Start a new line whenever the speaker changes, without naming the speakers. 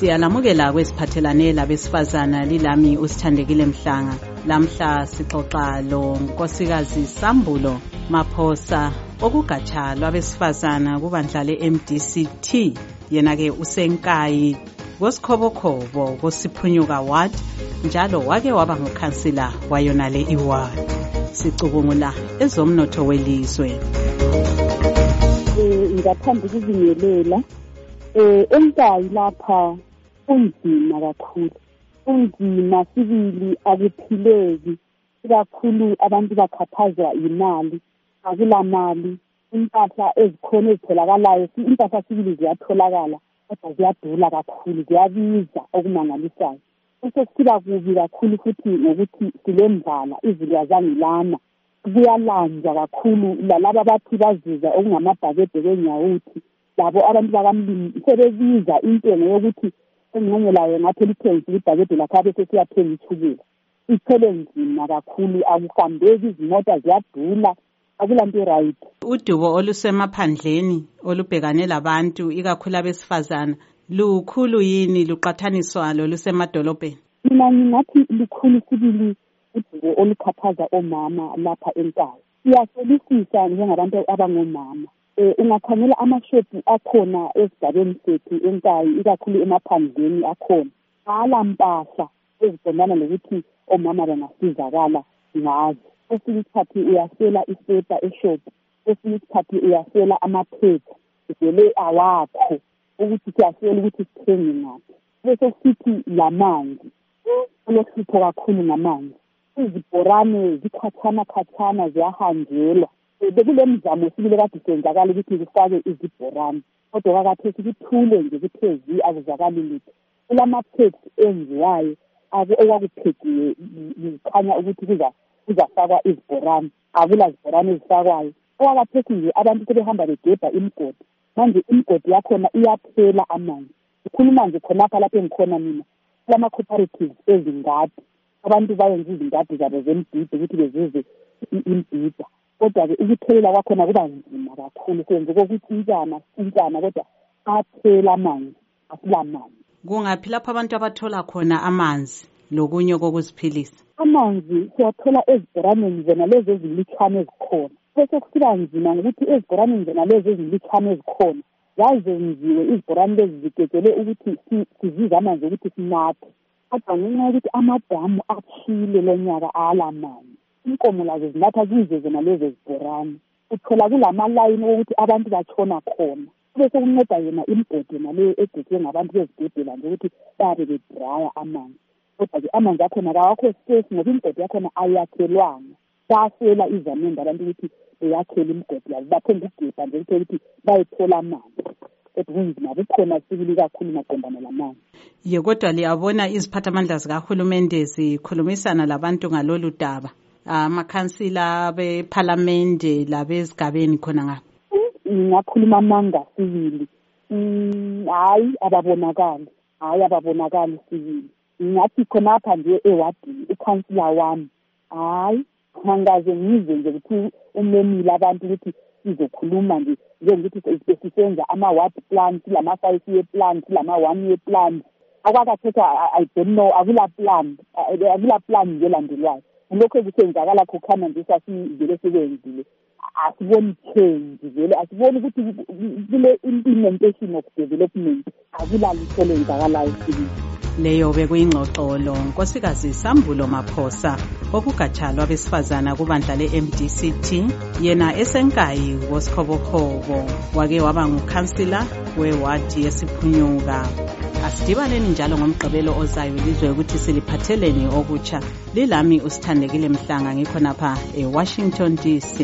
siyalamukela kwesiphathelane labesifazana lilami usithandekile mhlanga. Lamhla sixoxa lo nkosikazi sambulo maphosa. Okugatsha lwabesifazana kubandla le-mdct yena-ke usenkayi kosikhobokhobo kosiphunyuka ward njalo wake waba ngukhansila wayonale iward. Sicubungula ezomnotho welizwe.
Um ngathanda ukuzingelela um enkayi lapha kunzima kakhulu. Kunzima sibili akuphileki. Ikakhulu abantu bakhathazwa yimali akulamali. Impahla ezikhona ezitholakalayo impahla sibili ziyatholakala kodwa ziyadula kakhulu ziyabiza okumangalisayo. Besekusiba kubi kakhulu futhi ngokuthi silendlala izulu yazangilana kuyalanjwa kakhulu lalaba abathi bazuza okungamabhakede kwenyawuthi labo abantu bakamlimi sebebiza intengo yokuthi engxenye layo ngathi elithengisa ibhakede lakho abe sesiyathenga ithukela ithele nzima kakhulu akuhambeki izimota ziyadula akulanto right
udubo olusemaphandleni olubhekane labantu ikakhulu abesifazana lukhulu yini luqathaniswa lolusemadolobheni
mina ngingathi lukhulu sibili udubo olukhathaza omama lapha enkaya siyasolisisa njengabantu abangomama. Um ungakhangela amashophu akhona esigabeni sethu enkayi ikakhulu emaphandleni akhona. Ala mpahla eziqondana lokuthi omama bangasizakala ngazo. Kwesinye isikhathi uyasela isepa eshophu kwesinye isikhathi uyasela amaphepha vele awakho ukuthi siyasela ukuthi sithenge ngaphi. Bese sithi lamanzi kulohlupho kakhulu ngamanzi. Izibhorane zikhatshana khatshana ziyahanjelwa. Bekule mzamo sibile kade senzakala ukuthi kufake izibhorane. Kodwa kakhathesi kuthule nje kuthe zi akuzakali lutho. Kulama-pets enziwayo okwakuphekiwe kukhanya ukuthi kuzafakwa izibhorane. Akula zibhorane ezifakwayo. Okwakhathesi nje abantu sebehamba begebha imigodi. Manje imigodi yakhona iyaphela amanzi. Ukhuluma nje khonapha lapho engikhona mina kulama-cooperatives ezingadi. Abantu bayenza izingadi zabo zembhida ukuthi bezuze imbhida kodwa-ke ukuthelela kwakhona kuba nzima kakhulu senze kokutshintshana sitshintshana kodwa aphela amanzi asilamanzi
kungaphi lapho abantu abathola khona amanzi lokunye kokuziphilisa?
Amanzi siwathola ezibhoraneni zona lezi ezilutshwane ezikhona. Bese kusiba nzima ngokuthi ezibhoraneni zona lezi ezilutshwane ezikhona zazenziwe izibhorane lezi zigegele ukuthi sizize amanzi ukuthi sinathe. Kodwa ngenxa yokuthi amadamu athile lonyaka ala manzi inkomo lazo zinatha kizo zona lezo zibhorane uthola kulamalayini wokuthi abantu batshona khona. Kube sekunceda yona imigodi naleyo egejwe ngabantu bezigedela nje ukuthi bayabe bedraya amanzi. Kodwa-ke amanzi akhona kawakho safe ngoba imigodi yakhona ayakhelwanga. Basela izamende abantu ukuthi beyakhela imigodi yabo bathenge ukugebha nje kuthe ukuthi bayethola amanzi. Kodwa kunzima bukhona sibili kakhulu maqondana lamanzi.
Ye kodwa liyabona iziphathamandla zikahulumende zikhulumisana labantu ngalolu daba. Amakhansila bephalamende labezigabeni khona ngapha?
Ngingakhuluma amanga sibili. Hhayi ababonakali. Hhayi ababonakali sibili. Ngingathi khonapha nje ewadini ukhansila wami. Hhayi angaze ngize nje ukuthi umemile abantu ukuthi sizokhuluma nje njengokuthi sisenza ama-ward plan silama-five year plan silama-one year plan. Akwakathetha i don't know akula plan akula plan nje elandelwayo. Lokhu ekusenzakala khokhana nje sasivele sikwenzile asiboni change vele asiboni ukuthi kule implementation of development akulalitho lenzakalayo sibili
leyo bekuyingxoxolo nkosikazi sambulo maphosa okugatsha lwabesifazana kubandla le-mdct yena esenkayi wosikhobokhobo wake waba ngukhansila wewadi yesiphunyuka. Asidibaneni njalo ngomgqibelo ozayo lizwe ukuthi siliphatheleni okutsha. Lilami usithandekile mhlanga ngikhonapha ewashington dc